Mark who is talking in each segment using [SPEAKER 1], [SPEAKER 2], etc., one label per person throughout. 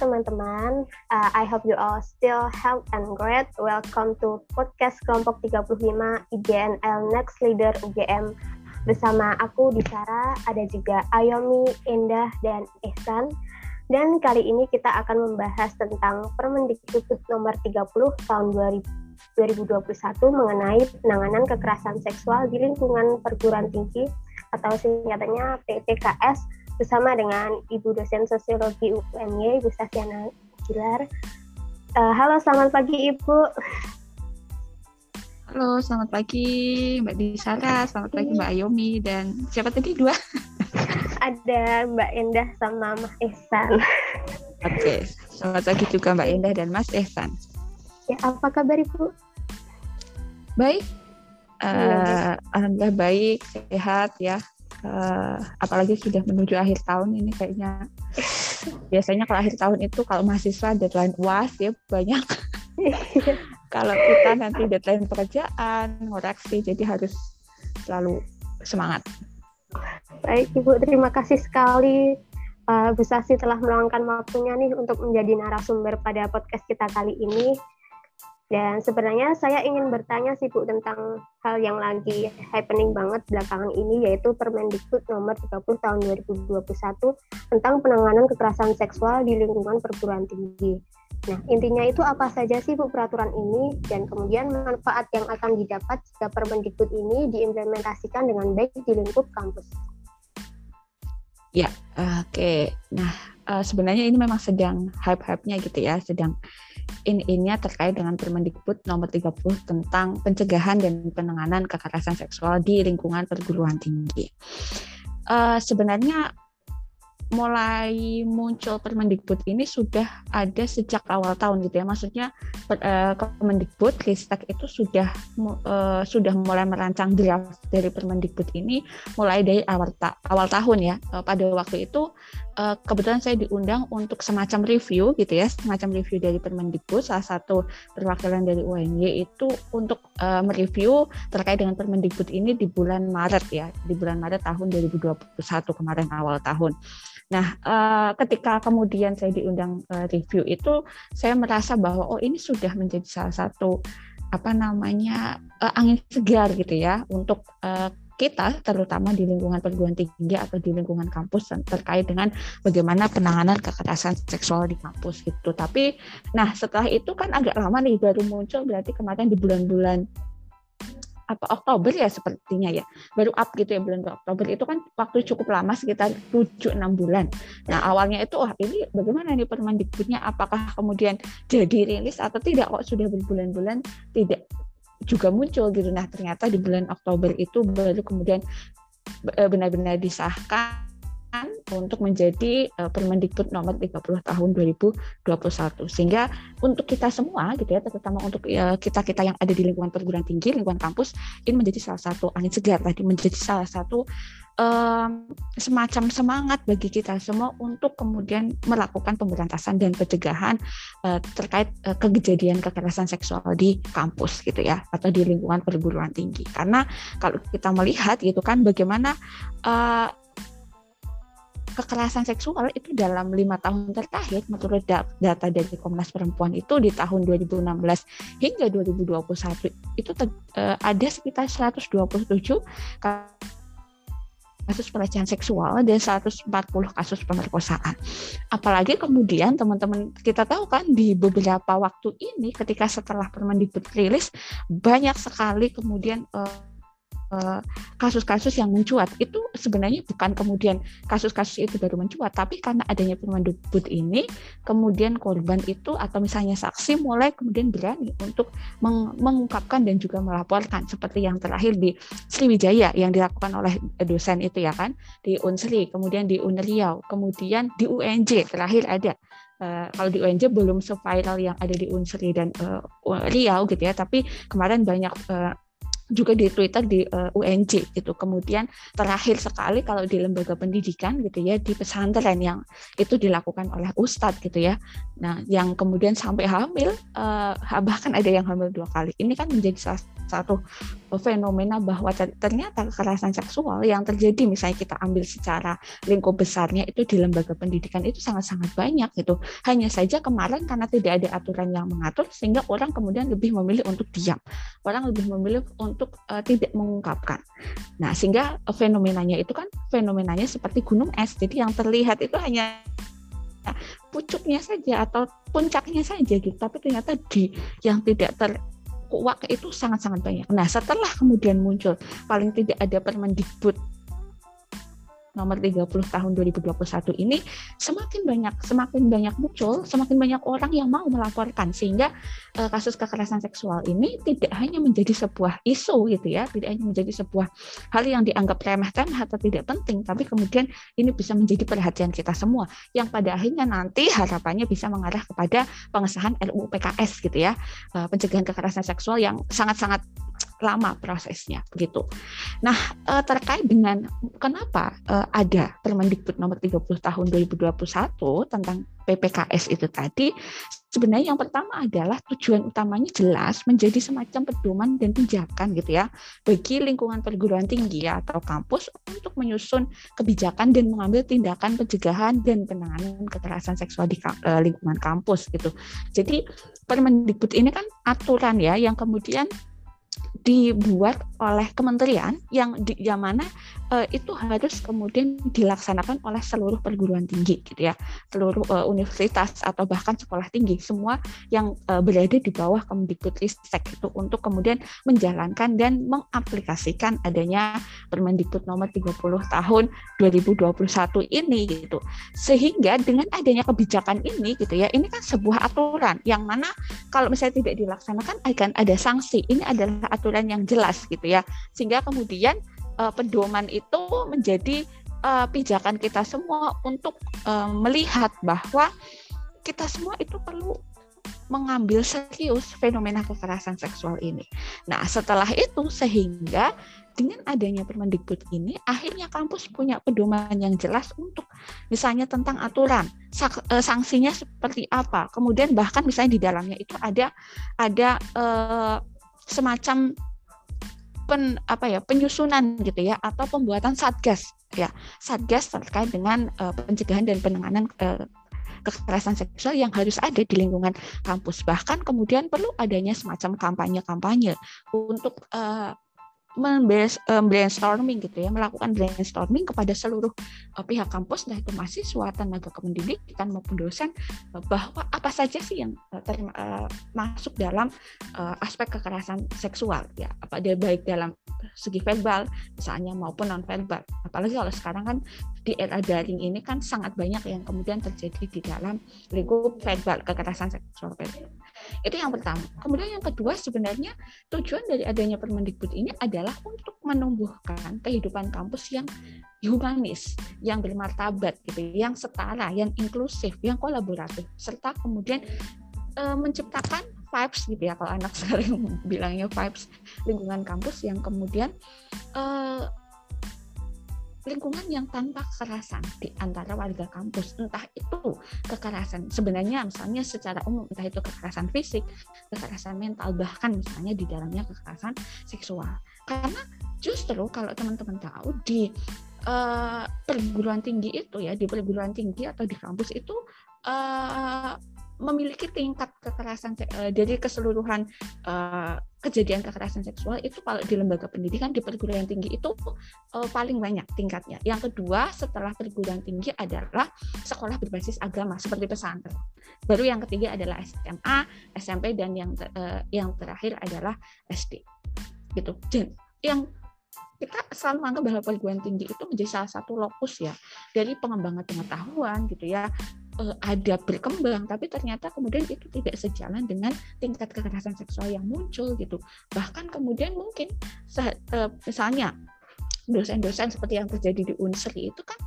[SPEAKER 1] Teman-teman, uh, I hope you all still health and great. Welcome to podcast kelompok 35 IGNL Next Leader UGM. Bersama aku di Sarah, ada juga Ayomi, Endah, dan Ehsan. Dan kali ini kita akan membahas tentang Permendikbud nomor 30 tahun 2021 mengenai penanganan kekerasan seksual di lingkungan perguruan tinggi atau singkatannya PTKS bersama dengan Ibu dosen Sosiologi UNY, Ibu Safiana Gilar. Uh, halo, selamat pagi Ibu.
[SPEAKER 2] Halo, selamat pagi Mbak Disara, selamat pagi Mbak Ayomi, dan siapa tadi dua?
[SPEAKER 1] Ada Mbak Endah sama Mas Ehsan.
[SPEAKER 2] Oke, selamat pagi juga Mbak Endah dan Mas Ehsan.
[SPEAKER 1] Ya, apa kabar Ibu?
[SPEAKER 2] Baik, uh, Alhamdulillah baik, sehat ya uh, apalagi sudah menuju akhir tahun ini kayaknya. Biasanya kalau akhir tahun itu kalau mahasiswa deadline uas ya banyak. Kalau kita nanti deadline pekerjaan ngoreksi jadi harus selalu semangat.
[SPEAKER 1] Baik ibu. Terima kasih sekali uh, Bu Sasi telah meluangkan waktunya nih untuk menjadi narasumber pada podcast kita kali ini dan sebenarnya saya ingin bertanya sih Bu tentang hal yang lagi happening banget belakangan ini yaitu Permendikbud nomor 30 tahun 2021 tentang penanganan kekerasan seksual di lingkungan perguruan tinggi. Nah, intinya itu apa saja sih Bu peraturan ini dan kemudian manfaat yang akan didapat jika Permendikbud ini diimplementasikan dengan baik di lingkup kampus?
[SPEAKER 2] Ya, oke. Okay. Nah, uh, sebenarnya ini memang sedang hype-hype-nya gitu ya, sedang in-innya terkait dengan Permendikbud nomor 30 tentang pencegahan dan penanganan kekerasan seksual di lingkungan perguruan tinggi. Uh, sebenarnya mulai muncul Permendikbud ini sudah ada sejak awal tahun gitu ya. Maksudnya uh, Kemendikbud Ristek itu sudah uh, sudah mulai merancang draft dari Permendikbud ini mulai dari awal ta awal tahun ya. Uh, pada waktu itu uh, kebetulan saya diundang untuk semacam review gitu ya, semacam review dari Permendikbud. Salah satu perwakilan dari UNY itu untuk uh, mereview terkait dengan Permendikbud ini di bulan Maret ya, di bulan Maret tahun 2021 kemarin awal tahun. Nah, uh, ketika kemudian saya diundang review itu, saya merasa bahwa oh ini sudah menjadi salah satu apa namanya angin segar gitu ya untuk kita terutama di lingkungan perguruan tinggi atau di lingkungan kampus terkait dengan bagaimana penanganan kekerasan seksual di kampus gitu. Tapi nah setelah itu kan agak lama nih baru muncul berarti kemarin di bulan-bulan apa Oktober ya sepertinya ya. Baru up gitu ya bulan Oktober. Itu kan waktu cukup lama sekitar 7-6 bulan. Nah awalnya itu wah ini bagaimana nih Permendikbudnya? Apakah kemudian jadi rilis atau tidak? Kok sudah berbulan-bulan? Tidak juga muncul gitu. Nah ternyata di bulan Oktober itu baru kemudian eh, benar-benar disahkan untuk menjadi uh, Permendikbud nomor 30 tahun 2021 sehingga untuk kita semua gitu ya terutama untuk uh, kita-kita yang ada di lingkungan perguruan tinggi lingkungan kampus ini menjadi salah satu angin segar tadi menjadi salah satu um, semacam semangat bagi kita semua untuk kemudian melakukan pemberantasan dan pencegahan uh, terkait uh, kejadian kekerasan seksual di kampus gitu ya atau di lingkungan perguruan tinggi. Karena kalau kita melihat gitu kan bagaimana uh, kekerasan seksual itu dalam lima tahun terakhir menurut data dari Komnas Perempuan itu di tahun 2016 hingga 2021 itu uh, ada sekitar 127 kasus pelecehan seksual dan 140 kasus pemerkosaan. Apalagi kemudian teman-teman kita tahu kan di beberapa waktu ini ketika setelah Permendikbud rilis banyak sekali kemudian uh, kasus-kasus yang mencuat. Itu sebenarnya bukan kemudian kasus-kasus itu baru mencuat tapi karena adanya Permendikbud ini kemudian korban itu atau misalnya saksi mulai kemudian berani untuk meng mengungkapkan dan juga melaporkan seperti yang terakhir di Sriwijaya yang dilakukan oleh dosen itu ya kan di Unsri kemudian di Unriau kemudian di UNJ terakhir ada. Uh, kalau di UNJ belum seviral yang ada di Unsri dan uh, Riau gitu ya, tapi kemarin banyak uh, juga di Twitter di uh, UNJ gitu. Kemudian terakhir sekali kalau di lembaga pendidikan gitu ya di pesantren yang itu dilakukan oleh ustadz gitu ya. Nah, yang kemudian sampai hamil uh, bahkan ada yang hamil dua kali. Ini kan menjadi salah satu fenomena bahwa ternyata kekerasan seksual yang terjadi misalnya kita ambil secara lingkup besarnya itu di lembaga pendidikan itu sangat-sangat banyak gitu. Hanya saja kemarin karena tidak ada aturan yang mengatur sehingga orang kemudian lebih memilih untuk diam. Orang lebih memilih untuk uh, tidak mengungkapkan. Nah, sehingga fenomenanya itu kan fenomenanya seperti gunung es. Jadi yang terlihat itu hanya pucuknya saja atau puncaknya saja gitu tapi ternyata di yang tidak ter kuak itu sangat-sangat banyak. Nah, setelah kemudian muncul paling tidak ada Permendikbud nomor 30 tahun 2021 ini semakin banyak semakin banyak muncul semakin banyak orang yang mau melaporkan. Sehingga uh, kasus kekerasan seksual ini tidak hanya menjadi sebuah isu gitu ya tidak hanya menjadi sebuah hal yang dianggap remeh-temeh atau tidak penting tapi kemudian ini bisa menjadi perhatian kita semua yang pada akhirnya nanti harapannya bisa mengarah kepada pengesahan RUU PKS gitu ya uh, pencegahan kekerasan seksual yang sangat-sangat lama prosesnya begitu. Nah, eh, terkait dengan kenapa eh, ada Permendikbud nomor 30 tahun 2021 tentang PPKS itu tadi, sebenarnya yang pertama adalah tujuan utamanya jelas menjadi semacam pedoman dan pijakan gitu ya bagi lingkungan perguruan tinggi atau kampus untuk menyusun kebijakan dan mengambil tindakan pencegahan dan penanganan kekerasan seksual di eh, lingkungan kampus gitu. Jadi Permendikbud ini kan aturan ya yang kemudian dibuat oleh kementerian yang di yang mana uh, itu harus kemudian dilaksanakan oleh seluruh perguruan tinggi gitu ya. Seluruh uh, universitas atau bahkan sekolah tinggi. Semua yang uh, berada di bawah Kemendikbudristek itu untuk kemudian menjalankan dan mengaplikasikan adanya Permendikbud nomor 30 tahun 2021 ini gitu. Sehingga dengan adanya kebijakan ini gitu ya ini kan sebuah aturan yang mana kalau misalnya tidak dilaksanakan akan ada sanksi. Ini adalah aturan yang jelas gitu ya. Sehingga kemudian uh, pedoman itu menjadi uh, pijakan kita semua untuk uh, melihat bahwa kita semua itu perlu mengambil serius fenomena kekerasan seksual ini. Nah, setelah itu sehingga dengan adanya Permendikbud ini akhirnya kampus punya pedoman yang jelas untuk misalnya tentang aturan sanksinya seperti apa kemudian bahkan misalnya di dalamnya itu ada ada eh, semacam pen apa ya penyusunan gitu ya atau pembuatan satgas ya. Satgas terkait dengan uh, pencegahan dan penanganan uh, kekerasan seksual yang harus ada di lingkungan kampus. Bahkan kemudian perlu adanya semacam kampanye-kampanye untuk uh, brainstorming gitu ya, melakukan brainstorming kepada seluruh uh, pihak kampus, entah itu mahasiswa, tenaga kependidikan maupun dosen, uh, bahwa apa saja sih yang uh, terima, uh, masuk dalam uh, aspek kekerasan seksual ya, apa dia baik dalam segi verbal misalnya maupun non verbal. Apalagi kalau sekarang kan di era daring ini kan sangat banyak yang kemudian terjadi di dalam lingkup verbal kekerasan seksual verbal. Itu yang pertama. Kemudian yang kedua sebenarnya tujuan dari adanya Permendikbud ini adalah untuk menumbuhkan kehidupan kampus yang humanis, yang bermartabat gitu, yang setara, yang inklusif, yang kolaboratif, serta kemudian e, menciptakan vibes gitu ya kalau anak sekarang bilangnya vibes lingkungan kampus yang kemudian e, lingkungan yang tanpa kekerasan di antara warga kampus. Entah itu kekerasan sebenarnya misalnya secara umum entah itu kekerasan fisik kekerasan mental bahkan misalnya di dalamnya kekerasan seksual. Karena justru kalau teman-teman tahu di uh, perguruan tinggi itu ya di perguruan tinggi atau di kampus itu uh, memiliki tingkat kekerasan uh, dari keseluruhan uh, kejadian kekerasan seksual itu kalau di lembaga pendidikan di perguruan tinggi itu uh, paling banyak tingkatnya. Yang kedua setelah perguruan tinggi adalah sekolah berbasis agama seperti pesantren. Baru yang ketiga adalah SMA, SMP dan yang uh, yang terakhir adalah SD. Gitu. Dan yang kita selalu menganggap bahwa perguruan tinggi itu menjadi salah satu lokus ya dari pengembangan pengetahuan gitu ya uh, ada berkembang tapi ternyata kemudian itu tidak sejalan dengan tingkat kekerasan seksual yang muncul gitu bahkan kemudian mungkin uh, misalnya dosen-dosen seperti yang terjadi di Unsri itu kan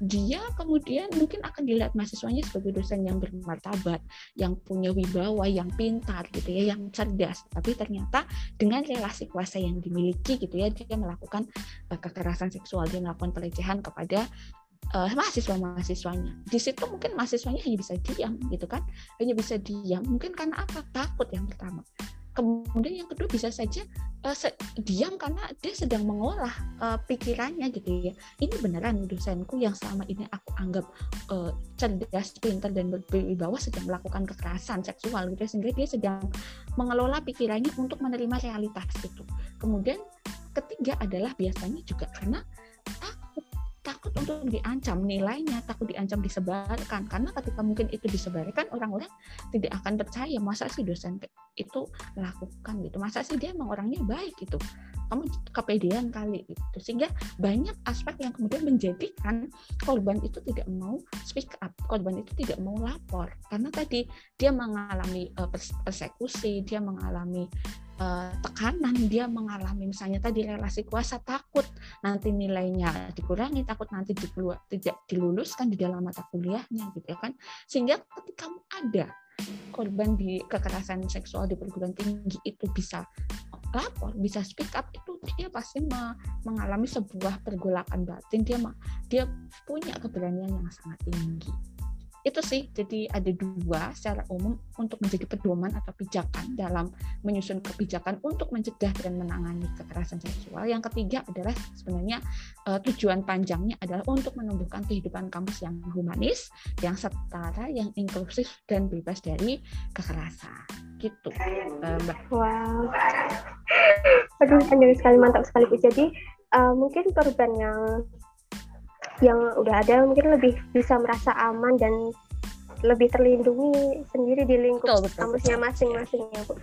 [SPEAKER 2] dia kemudian mungkin akan dilihat mahasiswanya sebagai dosen yang bermartabat, yang punya wibawa, yang pintar gitu ya, yang cerdas. Tapi ternyata dengan relasi kuasa yang dimiliki gitu ya, dia melakukan uh, kekerasan seksual, dia melakukan pelecehan kepada uh, mahasiswa-mahasiswanya. Di situ mungkin mahasiswanya hanya bisa diam gitu kan, hanya bisa diam. Mungkin karena apa? Takut yang pertama kemudian yang kedua bisa saja uh, se diam karena dia sedang mengolah uh, pikirannya gitu ya ini beneran dosenku yang selama ini aku anggap uh, cerdas pintar dan berwibawa sedang melakukan kekerasan seksual gitu ya sehingga dia sedang mengelola pikirannya untuk menerima realitas itu kemudian ketiga adalah biasanya juga karena takut untuk diancam nilainya takut diancam disebarkan. Karena ketika mungkin itu disebarkan orang-orang tidak akan percaya masa sih dosen itu melakukan gitu? Masa sih dia emang orangnya baik gitu? Kamu kepedean kali gitu. Sehingga banyak aspek yang kemudian menjadikan korban itu tidak mau speak up korban itu tidak mau lapor. Karena tadi dia mengalami uh, persekusi dia mengalami uh, tekanan dia mengalami misalnya tadi relasi kuasa takut nanti nilainya dikurangi takut nanti dikeluar, tidak diluluskan di dalam mata kuliahnya gitu ya kan. Sehingga ketika ada korban di kekerasan seksual di perguruan tinggi itu bisa lapor bisa speak up itu dia pasti mengalami sebuah pergolakan batin dia dia punya keberanian yang sangat tinggi itu sih jadi ada dua secara umum untuk menjadi pedoman atau pijakan dalam menyusun kebijakan untuk mencegah dan menangani kekerasan seksual. Yang ketiga adalah sebenarnya uh, tujuan panjangnya adalah untuk menumbuhkan kehidupan kampus yang humanis yang setara yang inklusif dan bebas dari kekerasan. Gitu uh,
[SPEAKER 1] wow. Aduh panjang sekali mantap sekali jadi uh, mungkin korban yang yang udah ada mungkin lebih bisa merasa aman dan lebih terlindungi sendiri di lingkup betul, betul, kampusnya masing-masing ya Bu.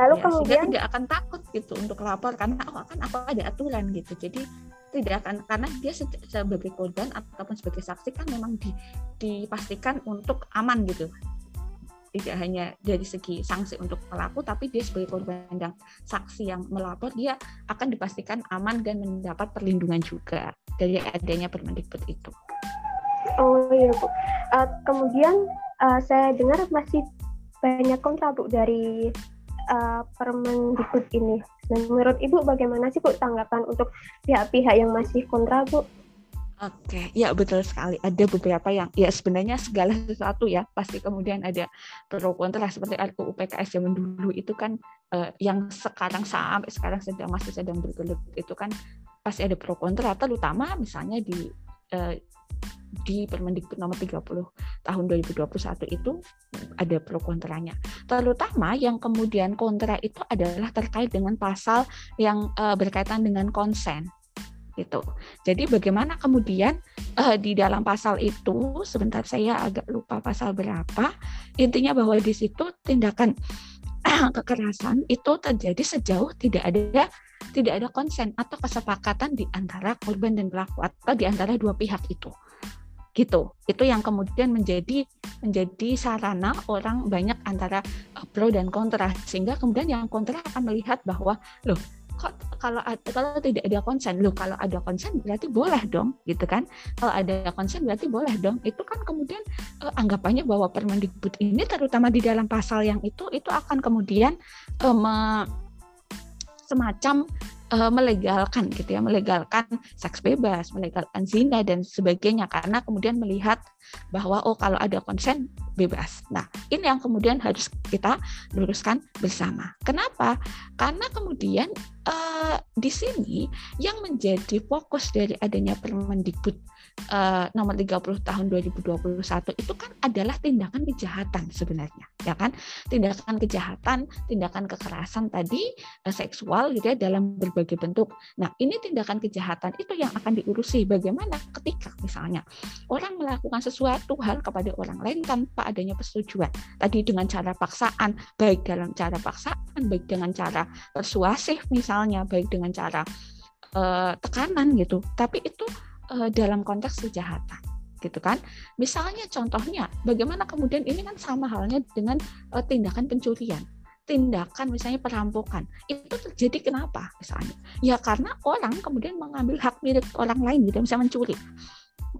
[SPEAKER 1] Lalu ya, kemudian
[SPEAKER 2] tidak akan takut gitu untuk lapor karena oh, kan apa ada aturan gitu. Jadi tidak akan karena dia sebagai korban ataupun sebagai saksi kan memang di, dipastikan untuk aman gitu. Tidak hanya dari segi sanksi untuk pelaku tapi dia sebagai korban dan saksi yang melapor dia akan dipastikan aman dan mendapat perlindungan juga dari adanya Permendikbud itu.
[SPEAKER 1] Oh iya Bu. Uh, kemudian uh, saya dengar masih banyak kontra Bu dari uh, Permendikbud ini. Dan menurut Ibu bagaimana sih Bu tanggapan untuk pihak-pihak yang masih kontra Bu?
[SPEAKER 2] Oke, ya betul sekali. Ada beberapa yang ya sebenarnya segala sesuatu ya pasti kemudian ada pro kontra seperti RUU PKS zaman dulu itu kan uh, yang sekarang sampai sekarang sedang masih sedang bergelut itu kan pasti ada pro kontra terutama misalnya di uh, di Permendikbud nomor 30 tahun 2021 itu ada pro kontranya. Terutama yang kemudian kontra itu adalah terkait dengan pasal yang uh, berkaitan dengan konsen gitu. Jadi bagaimana kemudian uh, di dalam pasal itu sebentar saya agak lupa pasal berapa. Intinya bahwa di situ tindakan kekerasan itu terjadi sejauh tidak ada tidak ada konsen atau kesepakatan di antara korban dan pelaku atau di antara dua pihak itu gitu itu yang kemudian menjadi menjadi sarana orang banyak antara eh, pro dan kontra sehingga kemudian yang kontra akan melihat bahwa loh kok kalau kalau tidak ada konsen loh kalau ada konsen berarti boleh dong gitu kan? Kalau ada konsen berarti boleh dong. Itu kan kemudian eh, anggapannya bahwa Permendikbud ini terutama di dalam pasal yang itu itu akan kemudian eh, semacam uh, melegalkan gitu ya, melegalkan seks bebas, melegalkan zina dan sebagainya karena kemudian melihat bahwa oh kalau ada konsen bebas. Nah, ini yang kemudian harus kita luruskan bersama. Kenapa? Karena kemudian uh, di sini yang menjadi fokus dari adanya Permendikbud uh, nomor 30 tahun 2021 itu kan adalah tindakan kejahatan sebenarnya, ya kan? Tindakan kejahatan, tindakan kekerasan tadi uh, seksual gitu ya dalam berbagai bentuk. Nah, ini tindakan kejahatan itu yang akan diurusi bagaimana ketika misalnya orang melakukan sesuatu hal kepada orang lain tanpa adanya persetujuan. Tadi dengan cara paksaan, baik dalam cara paksaan, baik dengan cara persuasif misalnya, baik dengan cara uh, tekanan gitu. Tapi itu uh, dalam konteks kejahatan gitu kan. Misalnya contohnya bagaimana kemudian ini kan sama halnya dengan uh, tindakan pencurian tindakan misalnya perampokan itu terjadi kenapa misalnya? Ya karena orang kemudian mengambil hak milik orang lain gitu misalnya mencuri.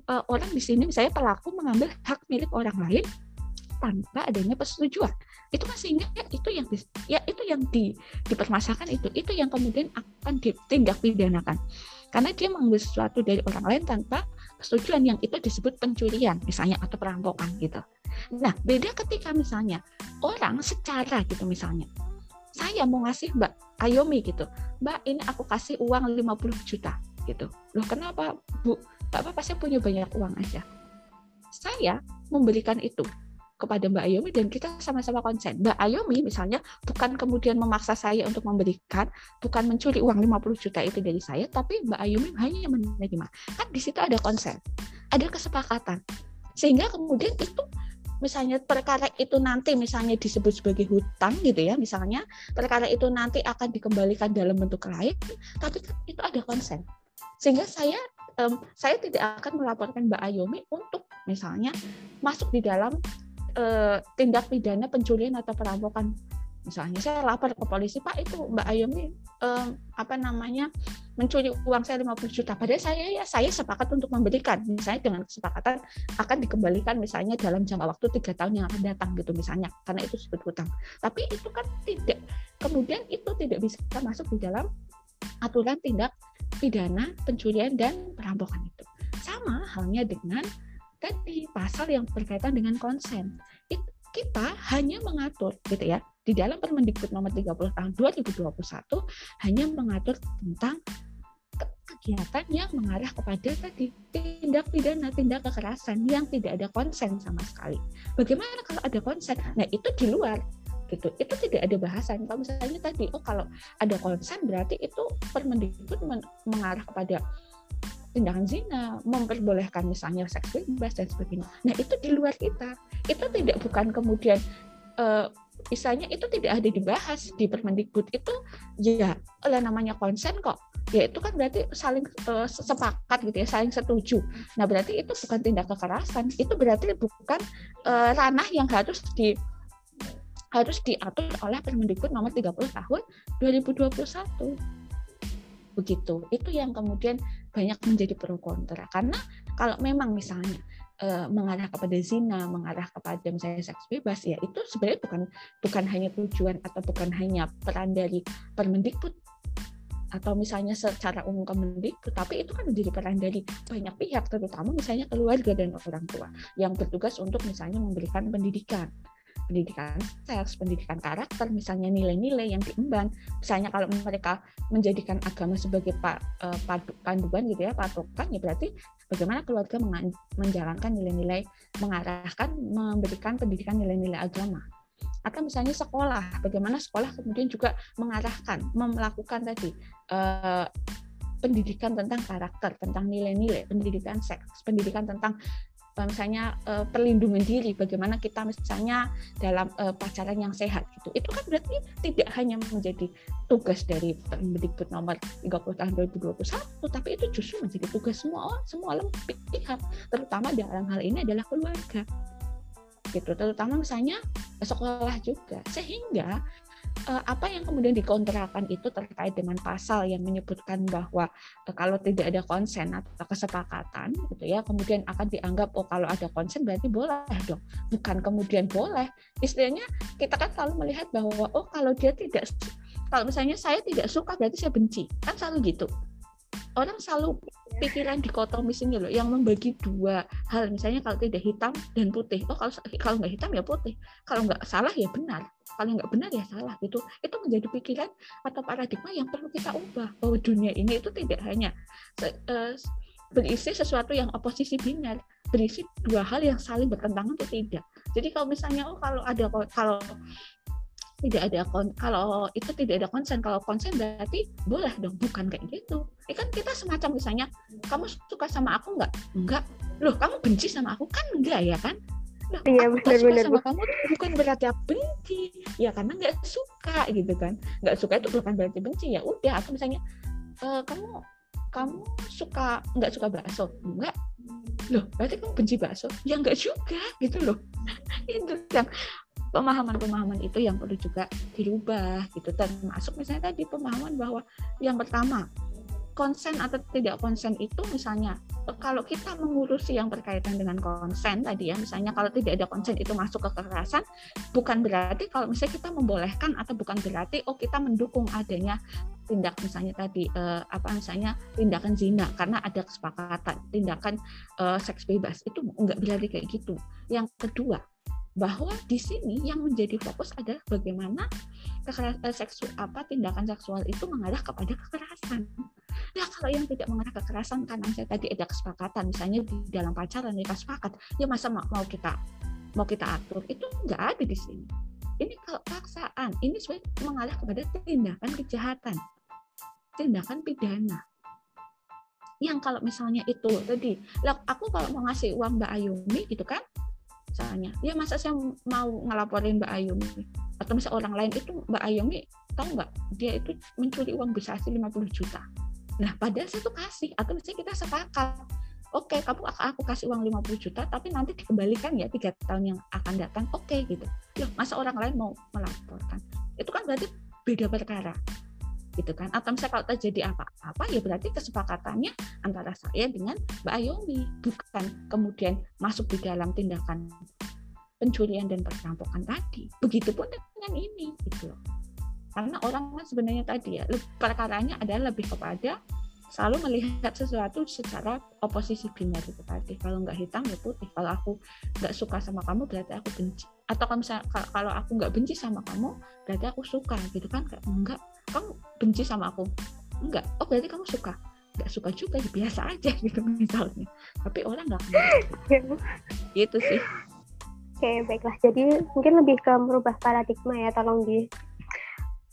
[SPEAKER 2] Uh, orang di sini misalnya pelaku mengambil hak milik orang lain tanpa adanya persetujuan. Itu masih ingat itu yang ya itu yang di dipermasalahkan itu itu yang kemudian akan ditindak pidanakan karena dia mengambil sesuatu dari orang lain tanpa persetujuan yang itu disebut pencurian misalnya atau perampokan gitu. Nah beda ketika misalnya orang secara gitu misalnya saya mau ngasih Mbak Ayomi gitu Mbak ini aku kasih uang 50 juta gitu. Loh kenapa Bu? Bapak saya punya banyak uang aja. Saya memberikan itu kepada Mbak Ayomi dan kita sama-sama konsen. Mbak Ayomi misalnya bukan kemudian memaksa saya untuk memberikan, bukan mencuri uang 50 juta itu dari saya, tapi Mbak Ayomi hanya menerima. Kan di situ ada konsen, ada kesepakatan. Sehingga kemudian itu misalnya perkara itu nanti misalnya disebut sebagai hutang gitu ya misalnya perkara itu nanti akan dikembalikan dalam bentuk lain tapi kan itu ada konsen sehingga saya saya tidak akan melaporkan Mbak Ayomi untuk misalnya masuk di dalam uh, tindak pidana pencurian atau perampokan. Misalnya saya lapor ke polisi pak itu mbak Ayumi um, apa namanya mencuri uang saya 50 juta. Padahal saya ya saya sepakat untuk memberikan. Misalnya dengan kesepakatan akan dikembalikan misalnya dalam jangka waktu tiga tahun yang akan datang gitu misalnya karena itu disebut hutang. Tapi itu kan tidak kemudian itu tidak bisa masuk di dalam aturan tindak pidana pencurian dan perampokan itu. Sama halnya dengan tadi pasal yang berkaitan dengan konsen kita hanya mengatur gitu ya di dalam Permendikbud nomor 30 tahun 2021 hanya mengatur tentang kegiatan yang mengarah kepada tadi tindak pidana tindak kekerasan yang tidak ada konsen sama sekali. Bagaimana kalau ada konsen? Nah itu di luar gitu. Itu tidak ada bahasan. Kalau misalnya tadi oh kalau ada konsen berarti itu Permendikbud mengarah kepada tindakan zina, memperbolehkan misalnya seks bebas dan sebagainya. Nah itu di luar kita, itu tidak bukan kemudian uh, misalnya itu tidak ada dibahas di Permendikbud itu ya oleh namanya konsen kok. Ya itu kan berarti saling uh, sepakat gitu ya saling setuju. Nah berarti itu bukan tindak kekerasan. Itu berarti bukan uh, ranah yang harus di harus diatur oleh Permendikbud nomor 30 tahun 2021 begitu. Itu yang kemudian banyak menjadi pro kontra. Karena kalau memang misalnya e, mengarah kepada zina, mengarah kepada misalnya seks bebas ya itu sebenarnya bukan bukan hanya tujuan atau bukan hanya peran dari Permendikbud atau misalnya secara umum Kemendikbud, tapi itu kan menjadi peran dari banyak pihak, terutama misalnya keluarga dan orang tua yang bertugas untuk misalnya memberikan pendidikan pendidikan seks, pendidikan karakter, misalnya nilai-nilai yang diemban. Misalnya kalau mereka menjadikan agama sebagai uh, panduan gitu ya, patokan ya berarti bagaimana keluarga menjalankan nilai-nilai mengarahkan memberikan pendidikan nilai-nilai agama. Atau misalnya sekolah, bagaimana sekolah kemudian juga mengarahkan, melakukan tadi uh, pendidikan tentang karakter, tentang nilai-nilai, pendidikan seks, pendidikan tentang misalnya uh, perlindungan diri bagaimana kita misalnya dalam uh, pacaran yang sehat gitu. Itu kan berarti tidak hanya menjadi tugas dari Permendikbud nomor 30 tahun 2021 tapi itu justru menjadi tugas semua semua pihak terutama dalam hal ini adalah keluarga gitu. Terutama misalnya sekolah juga. Sehingga uh, apa yang kemudian dikontrakan itu terkait dengan pasal yang menyebutkan bahwa uh, kalau tidak ada konsen atau kesepakatan gitu ya kemudian akan dianggap oh kalau ada konsen berarti boleh dong. Bukan kemudian boleh. Istilahnya kita kan selalu melihat bahwa oh kalau dia tidak kalau misalnya saya tidak suka berarti saya benci. Kan selalu gitu. Orang selalu pikiran dikotomis ini loh yang membagi dua. Hal misalnya kalau tidak hitam dan putih. Oh kalau kalau nggak hitam ya putih. Kalau nggak salah ya benar kalau nggak benar ya salah gitu. Itu menjadi pikiran atau paradigma yang perlu kita ubah bahwa dunia ini itu tidak hanya uh, berisi sesuatu yang oposisi binar berisi dua hal yang saling bertentangan atau tidak. Jadi kalau misalnya oh kalau ada kalau tidak ada kon kalau itu tidak ada konsen kalau konsen berarti boleh dong bukan kayak gitu. Ini kan kita semacam misalnya kamu suka sama aku nggak? Nggak. Loh kamu benci sama aku? Kan enggak ya kan Loh, iya, aku bener, suka bener, sama kamu bukan berarti aku benci. Ya karena nggak suka gitu kan. Nggak suka itu bukan berarti benci. Ya udah aku misalnya e, kamu kamu suka nggak suka bakso? Enggak loh berarti kamu benci bakso? Ya enggak juga gitu loh. Itu yang pemahaman-pemahaman itu yang perlu juga dirubah gitu. Termasuk misalnya tadi pemahaman bahwa yang pertama konsen atau tidak konsen itu misalnya kalau kita mengurusi yang berkaitan dengan konsen tadi ya misalnya kalau tidak ada konsen itu masuk ke kekerasan bukan berarti kalau misalnya kita membolehkan atau bukan berarti oh kita mendukung adanya tindak misalnya tadi eh, apa misalnya tindakan zina karena ada kesepakatan tindakan eh, seks bebas itu enggak berarti kayak gitu yang kedua bahwa di sini yang menjadi fokus adalah bagaimana kekerasan eh, seksual apa tindakan seksual itu mengarah kepada kekerasan. Nah kalau yang tidak mengarah kekerasan karena saya tadi ada kesepakatan misalnya di dalam pacaran mereka sepakat ya masa mau kita mau kita atur? Itu nggak ada di sini. Ini kalau paksaan ini sebenarnya mengarah kepada tindakan kejahatan, tindakan pidana. Yang kalau misalnya itu tadi, aku kalau mau ngasih uang Mbak Ayumi gitu kan, misalnya ya masa saya mau ngelaporin Mbak Ayumi? Atau misalnya orang lain itu Mbak Ayumi tahu nggak dia itu mencuri uang sih 50 juta nah padahal saya tuh kasih atau misalnya kita sepakat oke okay, kamu aku kasih uang 50 juta tapi nanti dikembalikan ya tiga tahun yang akan datang oke okay, gitu. Ya masa orang lain mau melaporkan? Itu kan berarti beda perkara gitu kan? Atau misalnya kalau terjadi apa-apa ya berarti kesepakatannya antara saya dengan Mbak Ayomi bukan kemudian masuk di dalam tindakan pencurian dan perampokan tadi. Begitupun dengan ini gitu loh karena orang kan sebenarnya tadi ya perkaranya adalah lebih kepada selalu melihat sesuatu secara oposisi biner itu tadi. Kalau nggak hitam ya putih. Kalau aku nggak suka sama kamu berarti aku benci. Atau kalau misalnya kalau aku nggak benci sama kamu berarti aku suka gitu kan? Kayak enggak kamu benci sama aku. Enggak. Oh berarti kamu suka. Nggak suka juga ya biasa aja gitu misalnya. Tapi orang nggak gitu sih.
[SPEAKER 1] Oke baiklah. Jadi mungkin lebih ke merubah paradigma ya tolong di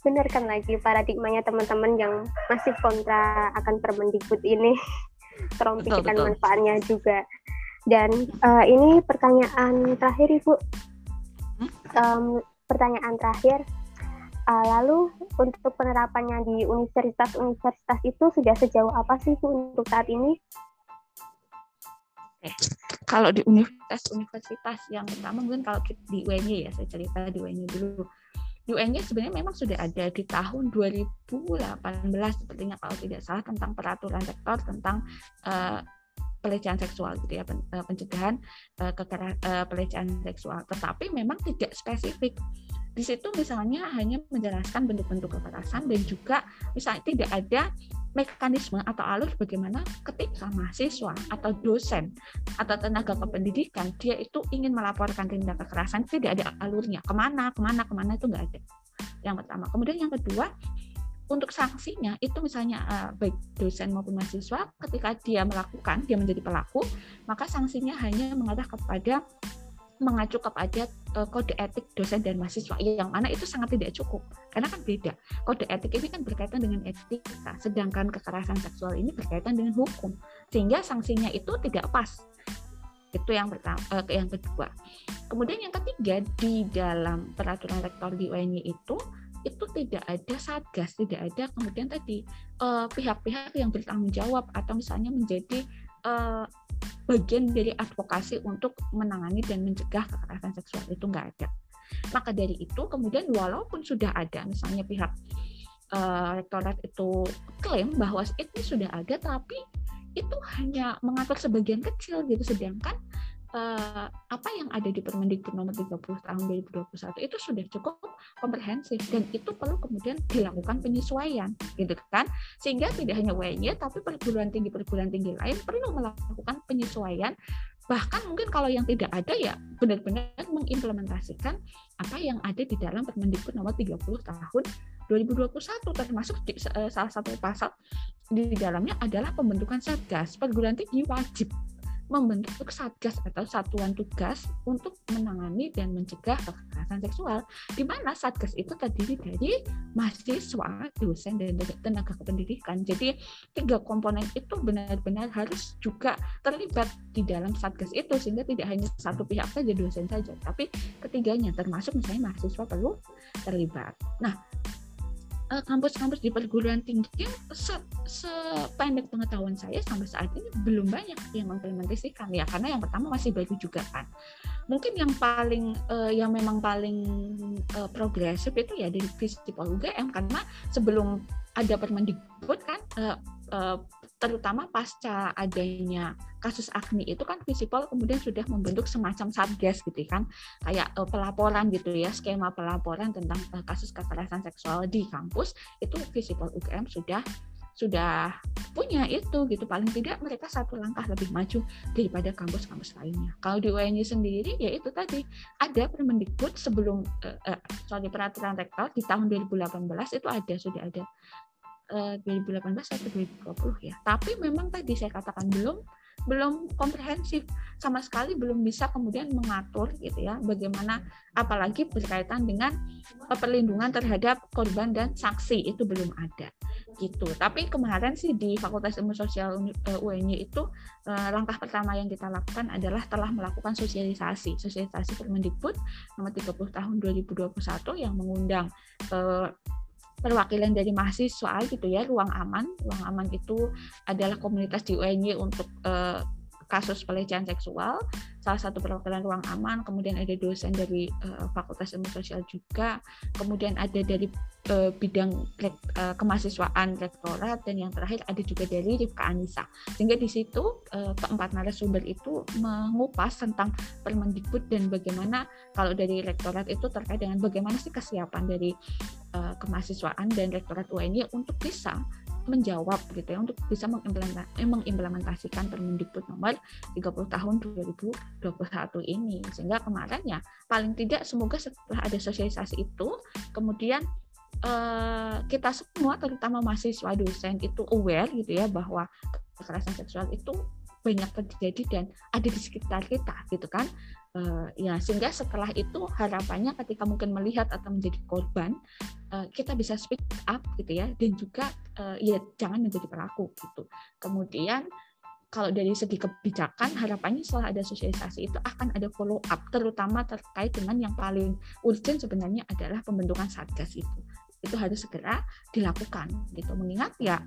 [SPEAKER 1] benarkan lagi paradigmanya teman-teman yang masih kontra akan Permendikbud ini. Tolong pikirkan manfaatnya juga. Dan uh, ini pertanyaan terakhir ibu. Um, pertanyaan terakhir. Uh, lalu untuk penerapannya di universitas-universitas itu sudah sejauh apa sih bu untuk saat ini?
[SPEAKER 2] Kalau di universitas-universitas yang pertama mungkin kalau di UNY ya saya cerita di UNY dulu UN-nya sebenarnya memang sudah ada di tahun 2018 sepertinya kalau tidak salah tentang peraturan rektor tentang uh, pelecehan seksual gitu ya eh, pencegahan uh, uh, pelecehan seksual. Tetapi memang tidak spesifik. Di situ misalnya hanya menjelaskan bentuk-bentuk kekerasan dan juga misalnya tidak ada mekanisme atau alur bagaimana ketika mahasiswa atau dosen atau tenaga kependidikan dia itu ingin melaporkan tindak kekerasan tidak ada alurnya. Ke mana ke mana ke mana itu nggak ada. Yang pertama. Kemudian yang kedua untuk sanksinya itu misalnya uh, baik dosen maupun mahasiswa ketika dia melakukan dia menjadi pelaku maka sanksinya hanya mengarah kepada mengacu kepada uh, kode etik dosen dan mahasiswa. Yang mana itu sangat tidak cukup karena kan beda. Kode etik ini kan berkaitan dengan etika sedangkan kekerasan seksual ini berkaitan dengan hukum. Sehingga sanksinya itu tidak pas. Itu yang pertama uh, yang kedua. Kemudian yang ketiga di dalam peraturan rektor di UNY itu itu tidak ada satgas tidak ada kemudian tadi eh, pihak-pihak uh, yang bertanggung jawab atau misalnya menjadi uh, bagian dari advokasi untuk menangani dan mencegah kekerasan seksual itu nggak ada. Maka dari itu kemudian walaupun sudah ada misalnya pihak uh, rektorat itu klaim bahwa ini sudah ada tapi itu hanya mengatur sebagian kecil gitu sedangkan uh, apa yang ada di Permendikbud nomor 30 tahun 2021 itu sudah cukup komprehensif dan itu perlu kemudian dilakukan penyesuaian gitu kan? Sehingga tidak hanya UNY tapi perguruan tinggi perguruan tinggi lain perlu melakukan penyesuaian. Bahkan mungkin kalau yang tidak ada ya benar-benar mengimplementasikan apa yang ada di dalam Permendikbud nomor 30 tahun 2021 termasuk di, uh, salah satu pasal di dalamnya adalah pembentukan satgas. Perguruan tinggi wajib membentuk satgas atau satuan tugas untuk menangani dan mencegah kekerasan seksual, di mana satgas itu terdiri dari mahasiswa, dosen, dan tenaga kependidikan. Jadi tiga komponen itu benar-benar harus juga terlibat di dalam satgas itu, sehingga tidak hanya satu pihak saja dosen saja, tapi ketiganya termasuk misalnya mahasiswa perlu terlibat. Nah, Eh, kampus-kampus di perguruan tinggi se sependek pengetahuan saya sampai saat ini belum banyak yang mengimplementasikan ya karena yang pertama masih baru juga kan. Mungkin yang paling uh, yang memang paling uh, progresif itu ya dari Visipol UGM karena sebelum ada Permendikbud kan uh, uh, terutama pasca adanya kasus Agni itu kan Visipol kemudian sudah membentuk semacam satgas gitu kan. Kayak uh, pelaporan gitu ya skema pelaporan tentang uh, kasus kekerasan seksual di kampus itu Visipol UGM sudah sudah punya itu gitu. Paling tidak mereka satu langkah lebih maju daripada kampus-kampus lainnya. Kalau di UNY sendiri ya itu tadi ada Permendikbud sebelum uh, uh, sorry peraturan rektor di tahun 2018 itu ada sudah ada 2018 atau 2020 ya. Tapi memang tadi saya katakan belum belum komprehensif sama sekali belum bisa kemudian mengatur gitu ya bagaimana apalagi berkaitan dengan perlindungan terhadap korban dan saksi itu belum ada gitu tapi kemarin sih di Fakultas Ilmu Sosial UNY itu eh, langkah pertama yang kita lakukan adalah telah melakukan sosialisasi sosialisasi Permendikbud nomor 30 tahun 2021 yang mengundang eh, perwakilan dari mahasiswa gitu ya ruang aman. Ruang aman itu adalah komunitas di UNY untuk uh, kasus pelecehan seksual, salah satu perwakilan ruang aman, kemudian ada dosen dari uh, Fakultas Ilmu Sosial juga, kemudian ada dari uh, bidang uh, kemahasiswaan rektorat, dan yang terakhir ada juga dari Rifka Anissa. Sehingga di situ uh, keempat narasumber itu mengupas tentang Permendikbud dan bagaimana kalau dari rektorat itu terkait dengan bagaimana sih kesiapan dari uh, kemahasiswaan dan rektorat UNY untuk bisa menjawab gitu ya untuk bisa mengimplementasikan Permendikbud nomor 30 tahun 2021 ini. Sehingga kemarin ya paling tidak semoga setelah ada sosialisasi itu kemudian eh, kita semua terutama mahasiswa dosen itu aware gitu ya bahwa kekerasan seksual itu banyak terjadi dan ada di sekitar kita gitu kan uh, ya sehingga setelah itu harapannya ketika mungkin melihat atau menjadi korban uh, kita bisa speak up gitu ya dan juga uh, ya jangan menjadi pelaku gitu. Kemudian kalau dari segi kebijakan harapannya setelah ada sosialisasi itu akan ada follow up terutama terkait dengan yang paling urgent sebenarnya adalah pembentukan satgas itu itu harus segera dilakukan gitu. Mengingat ya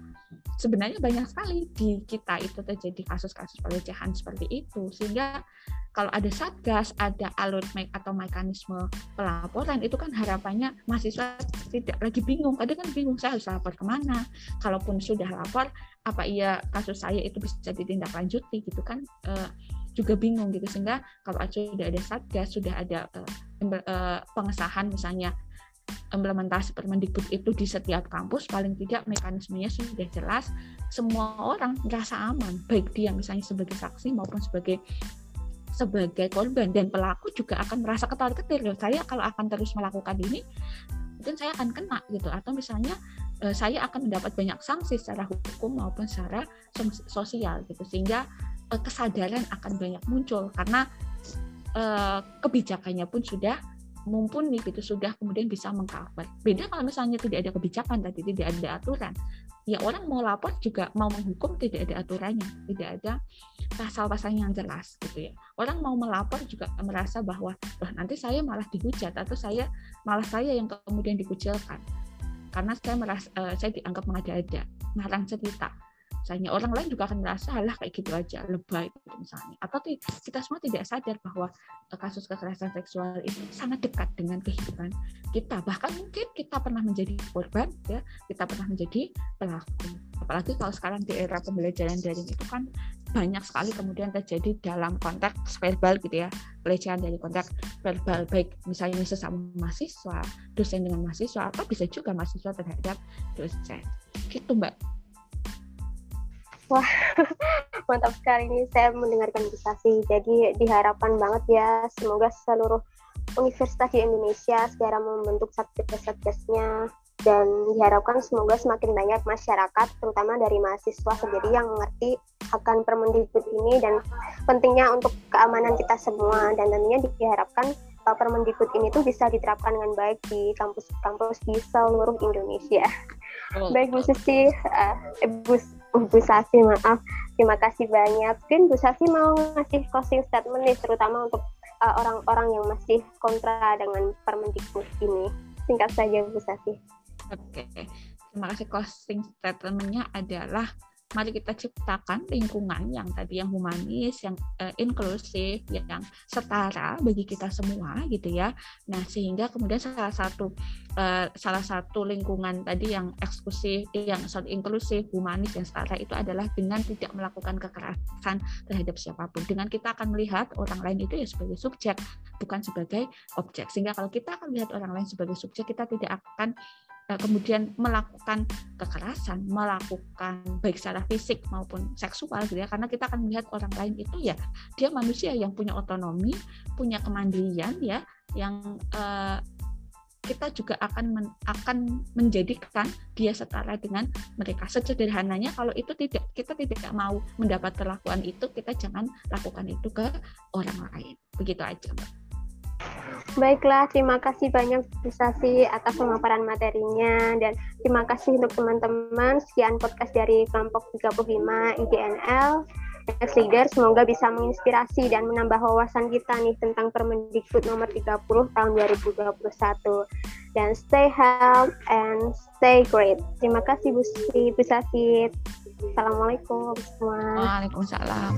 [SPEAKER 2] sebenarnya banyak sekali di kita itu terjadi kasus-kasus pelecehan seperti itu. Sehingga kalau ada satgas ada alur atau mekanisme pelaporan itu kan harapannya mahasiswa tidak lagi bingung. Kadang kan bingung saya harus lapor ke mana? Kalaupun sudah lapor apa iya kasus saya itu bisa ditindaklanjuti? Gitu kan e, juga bingung gitu. Sehingga kalau sudah ada satgas sudah ada e, pengesahan misalnya implementasi Permendikbud itu di setiap kampus paling tidak mekanismenya sudah jelas semua orang merasa aman baik dia misalnya sebagai saksi maupun sebagai sebagai korban dan pelaku juga akan merasa ketawa ketir saya kalau akan terus melakukan ini mungkin saya akan kena gitu. Atau misalnya eh, saya akan mendapat banyak sanksi secara hukum maupun secara sosial gitu. Sehingga eh, kesadaran akan banyak muncul karena eh, kebijakannya pun sudah mumpuni gitu sudah kemudian bisa mengcover. Beda kalau misalnya tidak ada kebijakan tadi tidak ada aturan. Ya orang mau lapor juga mau menghukum tidak ada aturannya, tidak ada pasal-pasal yang jelas gitu ya. Orang mau melapor juga merasa bahwa wah nanti saya malah dihujat atau saya malah saya yang kemudian dikucilkan. Karena saya merasa uh, saya dianggap mengada-ada, ngarang cerita misalnya orang lain juga akan merasa halah kayak gitu aja lebay gitu misalnya. Atau kita semua tidak sadar bahwa eh, kasus kekerasan seksual itu sangat dekat dengan kehidupan kita. Bahkan mungkin kita pernah menjadi korban ya kita pernah menjadi pelaku. Apalagi kalau sekarang di era pembelajaran daring itu kan banyak sekali kemudian terjadi dalam konteks verbal gitu ya pelecehan dari konteks verbal. Baik misalnya sesama mahasiswa dosen dengan mahasiswa atau bisa juga mahasiswa terhadap dosen. Gitu mbak
[SPEAKER 1] Wah, mantap sekali ini saya mendengarkan diskusi. Jadi diharapkan banget ya semoga seluruh universitas di Indonesia segera membentuk satgas-satgasnya dan diharapkan semoga semakin banyak masyarakat terutama dari mahasiswa sendiri yang mengerti akan Permendikbud ini dan pentingnya untuk keamanan kita semua dan tentunya diharapkan uh, Permendikbud ini tuh bisa diterapkan dengan baik di kampus-kampus di seluruh Indonesia. Oh. Baik Bu Susi, uh, Bu Bu Safi, maaf. Terima kasih banyak. Mungkin Bu Safi mau ngasih closing statement nih, terutama untuk uh, orang-orang uh, yang masih kontra dengan Permendikbud ini. Singkat saja, Bu Safi.
[SPEAKER 2] Oke, terima kasih closing statementnya adalah mari kita ciptakan lingkungan yang tadi yang humanis, yang uh, inklusif, yang setara bagi kita semua gitu ya. Nah, sehingga kemudian salah satu uh, salah satu lingkungan tadi yang eksklusif, yang sorry, inklusif, humanis yang setara itu adalah dengan tidak melakukan kekerasan terhadap siapa pun. Dengan kita akan melihat orang lain itu ya sebagai subjek, bukan sebagai objek. Sehingga kalau kita akan melihat orang lain sebagai subjek, kita tidak akan Eh, kemudian melakukan kekerasan, melakukan baik secara fisik maupun seksual gitu ya karena kita akan melihat orang lain itu ya dia manusia yang punya otonomi, punya kemandirian ya yang uh, kita juga akan men, akan menjadikan dia setara dengan mereka. Sederhananya kalau itu tidak kita tidak mau mendapat perlakuan itu, kita jangan lakukan itu ke orang lain. Begitu aja, Mbak.
[SPEAKER 1] Baiklah, terima kasih banyak Bu Sasi atas pemaparan materinya dan terima kasih untuk teman-teman sekian podcast dari kelompok 35 IGNL Next Leader semoga bisa menginspirasi dan menambah wawasan kita nih tentang Permendikbud nomor 30 tahun 2021 dan stay healthy and stay great. Terima kasih Bu, Bu Sasi. Assalamualaikum
[SPEAKER 2] semua. Waalaikumsalam.